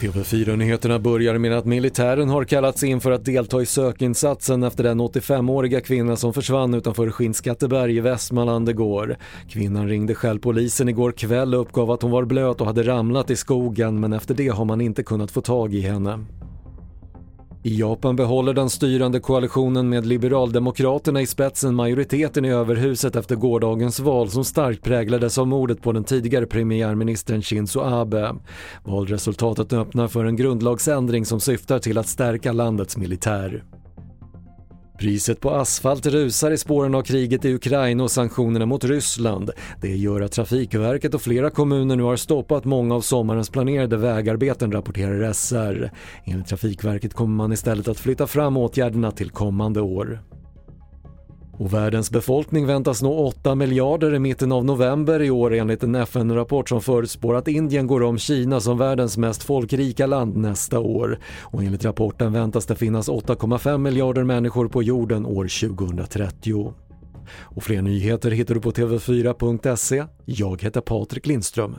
TV4-nyheterna börjar med att militären har kallats in för att delta i sökinsatsen efter den 85-åriga kvinna som försvann utanför Skinnskatteberg i Västmanland igår. Kvinnan ringde själv polisen igår kväll och uppgav att hon var blöt och hade ramlat i skogen men efter det har man inte kunnat få tag i henne. I Japan behåller den styrande koalitionen med Liberaldemokraterna i spetsen majoriteten i överhuset efter gårdagens val som starkt präglades av mordet på den tidigare premiärministern Shinzo Abe. Valresultatet öppnar för en grundlagsändring som syftar till att stärka landets militär. Priset på asfalt rusar i spåren av kriget i Ukraina och sanktionerna mot Ryssland. Det gör att Trafikverket och flera kommuner nu har stoppat många av sommarens planerade vägarbeten, rapporterar SR. Enligt Trafikverket kommer man istället att flytta fram åtgärderna till kommande år. Och världens befolkning väntas nå 8 miljarder i mitten av november i år enligt en FN-rapport som förutspår att Indien går om Kina som världens mest folkrika land nästa år. Och enligt rapporten väntas det finnas 8,5 miljarder människor på jorden år 2030. Och fler nyheter hittar du på TV4.se. Jag heter Patrik Lindström.